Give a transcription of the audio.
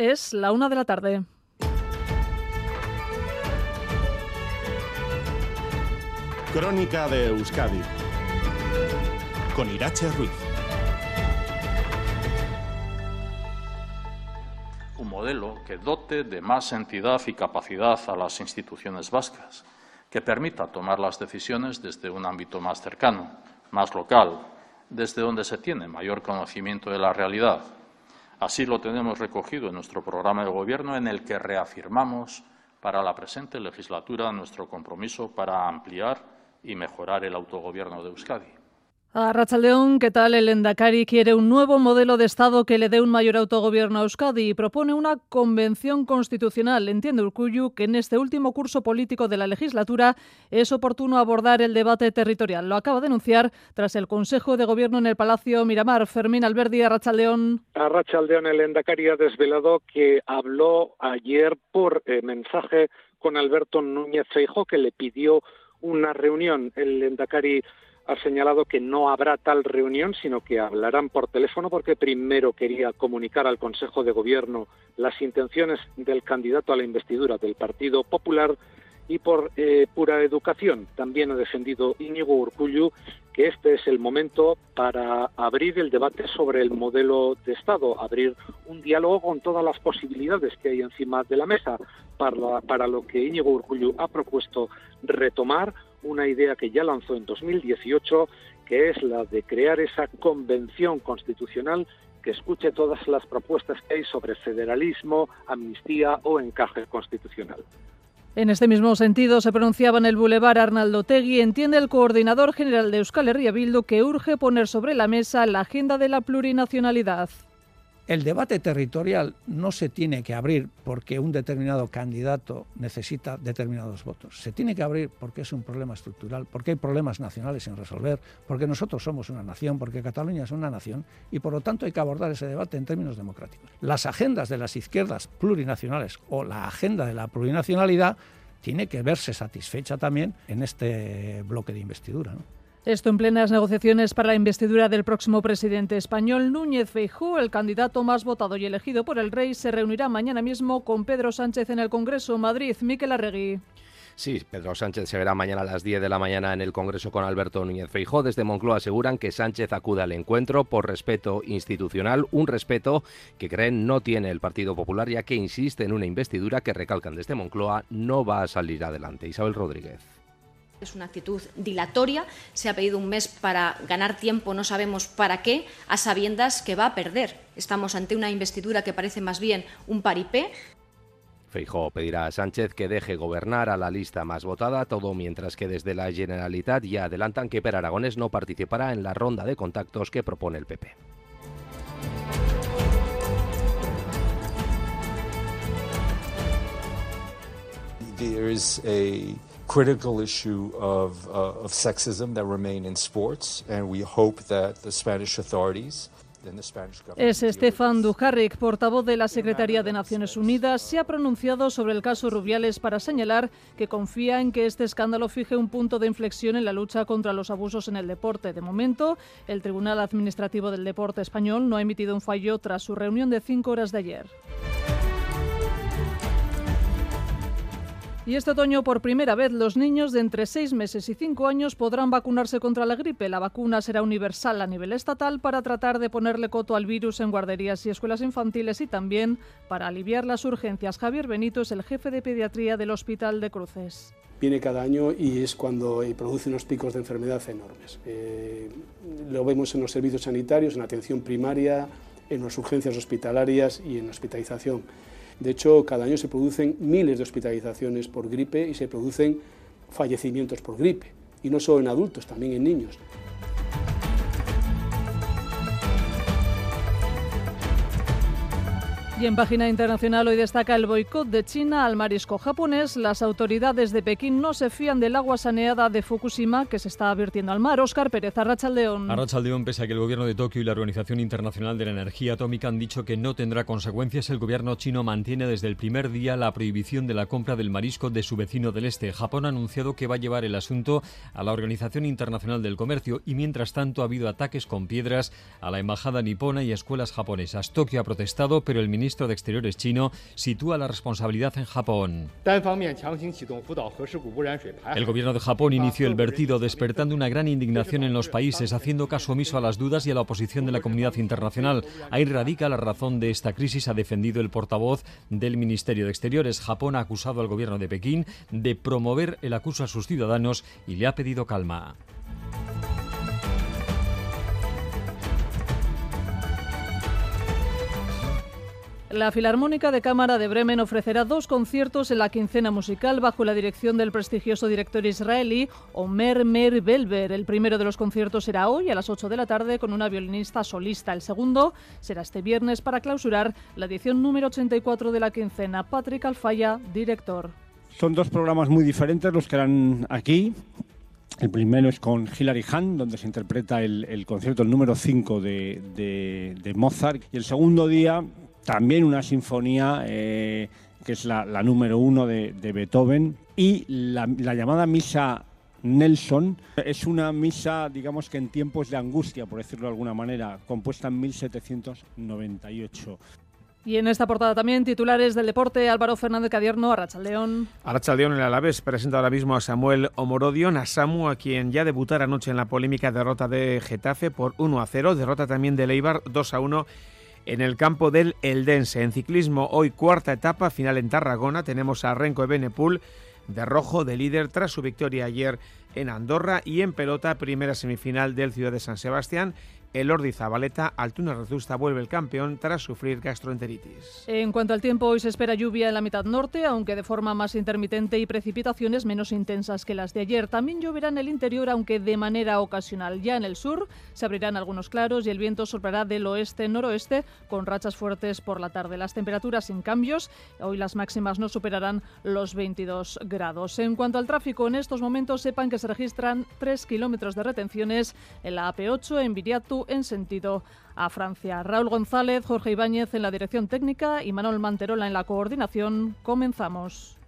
Es la una de la tarde. Crónica de Euskadi con Irache Ruiz. Un modelo que dote de más entidad y capacidad a las instituciones vascas, que permita tomar las decisiones desde un ámbito más cercano, más local, desde donde se tiene mayor conocimiento de la realidad. Así lo tenemos recogido en nuestro programa de Gobierno, en el que reafirmamos para la presente legislatura nuestro compromiso para ampliar y mejorar el autogobierno de Euskadi. A Rachaldeón, ¿qué tal? El Endacari quiere un nuevo modelo de Estado que le dé un mayor autogobierno a Euskadi y propone una convención constitucional. Entiende Urcuyu que en este último curso político de la legislatura es oportuno abordar el debate territorial. Lo acaba de anunciar tras el Consejo de Gobierno en el Palacio Miramar. Fermín Alberdi, a Rachaldeón. A Rachaldeón, el Endacari ha desvelado que habló ayer por eh, mensaje con Alberto Núñez Feijóo, que le pidió una reunión. El Endacari ha señalado que no habrá tal reunión, sino que hablarán por teléfono porque primero quería comunicar al Consejo de Gobierno las intenciones del candidato a la investidura del Partido Popular y por eh, pura educación. También ha defendido Íñigo Urcullu que este es el momento para abrir el debate sobre el modelo de Estado, abrir un diálogo con todas las posibilidades que hay encima de la mesa, para, para lo que Íñigo Urcullu ha propuesto retomar una idea que ya lanzó en 2018, que es la de crear esa convención constitucional que escuche todas las propuestas que hay sobre federalismo, amnistía o encaje constitucional. En este mismo sentido, se pronunciaba en el Boulevard Arnaldo Tegui. Entiende el coordinador general de Euskal Herria Bildu que urge poner sobre la mesa la agenda de la plurinacionalidad. El debate territorial no se tiene que abrir porque un determinado candidato necesita determinados votos. Se tiene que abrir porque es un problema estructural, porque hay problemas nacionales sin resolver, porque nosotros somos una nación, porque Cataluña es una nación y por lo tanto hay que abordar ese debate en términos democráticos. Las agendas de las izquierdas plurinacionales o la agenda de la plurinacionalidad tiene que verse satisfecha también en este bloque de investidura. Esto en plenas negociaciones para la investidura del próximo presidente español, Núñez Feijóo, el candidato más votado y elegido por el rey, se reunirá mañana mismo con Pedro Sánchez en el Congreso Madrid. Miquel Arregui. Sí, Pedro Sánchez se verá mañana a las 10 de la mañana en el Congreso con Alberto Núñez Feijóo. Desde Moncloa aseguran que Sánchez acude al encuentro por respeto institucional, un respeto que creen no tiene el Partido Popular, ya que insiste en una investidura que recalcan desde Moncloa no va a salir adelante. Isabel Rodríguez. Es una actitud dilatoria. Se ha pedido un mes para ganar tiempo, no sabemos para qué, a sabiendas que va a perder. Estamos ante una investidura que parece más bien un paripé. Feijóo pedirá a Sánchez que deje gobernar a la lista más votada, todo mientras que desde la Generalitat ya adelantan que Per Aragonés no participará en la ronda de contactos que propone el PP. There is a critical issue of, uh, of sexism that remain in sports, and we hope that the Spanish authorities Es Estefan Dujarric, portavoz de la Secretaría de Naciones Unidas, se ha pronunciado sobre el caso Rubiales para señalar que confía en que este escándalo fije un punto de inflexión en la lucha contra los abusos en el deporte. De momento, el Tribunal Administrativo del Deporte Español no ha emitido un fallo tras su reunión de cinco horas de ayer. Y este otoño, por primera vez, los niños de entre seis meses y cinco años podrán vacunarse contra la gripe. La vacuna será universal a nivel estatal para tratar de ponerle coto al virus en guarderías y escuelas infantiles y también para aliviar las urgencias. Javier Benito es el jefe de pediatría del Hospital de Cruces. Viene cada año y es cuando produce unos picos de enfermedad enormes. Eh, lo vemos en los servicios sanitarios, en la atención primaria, en las urgencias hospitalarias y en la hospitalización. De hecho, cada año se producen miles de hospitalizaciones por gripe y se producen fallecimientos por gripe, y no solo en adultos, también en niños. Y en página internacional hoy destaca el boicot de China al marisco japonés. Las autoridades de Pekín no se fían del agua saneada de Fukushima que se está vertiendo al mar. Oscar Pérez, Arrachaldeón. Arrachaldeón, pese a que el gobierno de Tokio y la Organización Internacional de la Energía Atómica han dicho que no tendrá consecuencias, el gobierno chino mantiene desde el primer día la prohibición de la compra del marisco de su vecino del este. Japón ha anunciado que va a llevar el asunto a la Organización Internacional del Comercio y mientras tanto ha habido ataques con piedras a la embajada nipona y escuelas japonesas. Tokio ha protestado, pero el ministro ministro de Exteriores chino sitúa la responsabilidad en Japón. El gobierno de Japón inició el vertido despertando una gran indignación en los países, haciendo caso omiso a las dudas y a la oposición de la comunidad internacional. Ahí radica la razón de esta crisis, ha defendido el portavoz del Ministerio de Exteriores. Japón ha acusado al gobierno de Pekín de promover el acuso a sus ciudadanos y le ha pedido calma. La Filarmónica de Cámara de Bremen ofrecerá dos conciertos en la quincena musical bajo la dirección del prestigioso director israelí Omer Mer Belber. El primero de los conciertos será hoy a las 8 de la tarde con una violinista solista. El segundo será este viernes para clausurar la edición número 84 de la quincena. Patrick Alfaya, director. Son dos programas muy diferentes los que harán aquí. El primero es con Hilary Hahn, donde se interpreta el, concierto, el número 5 de, de Mozart. Y el segundo día también una sinfonía eh, que es la, número uno de, Beethoven y la, llamada misa Nelson es una misa, digamos que en tiempos de angustia, por decirlo de alguna manera, compuesta en 1798. Y en esta portada también titulares del deporte, Álvaro Fernández Cadierno, Arrachaldeón. Arrachaldeón, el Alavés presenta ahora mismo a Samuel Omorodion, a Samu, a quien ya debutara anoche en la polémica derrota de Getafe por 1 a 0, derrota también de Leibar 2 a 1 en el campo del Eldense. En ciclismo, hoy cuarta etapa, final en Tarragona, tenemos a Renko Ebenepul de rojo de líder tras su victoria ayer en Andorra y en pelota primera semifinal del Ciudad de San Sebastián el Ordi Zabaleta, Altuna Rezusta vuelve el campeón tras sufrir gastroenteritis. En cuanto al tiempo, hoy se espera lluvia en la mitad norte, aunque de forma más intermitente y precipitaciones menos intensas que las de ayer. También lloverá en el interior, aunque de manera ocasional. Ya en el sur se abrirán algunos claros y el viento soplará del oeste-noroeste con rachas fuertes por la tarde. Las temperaturas sin cambios, hoy las máximas no superarán los 22 grados. En cuanto al tráfico, en estos momentos sepan que se registran 3 kilómetros de retenciones en la AP8 en Viriatu en sentido a Francia. Raúl González, Jorge Ibáñez en la dirección técnica y Manuel Manterola en la coordinación. Comenzamos.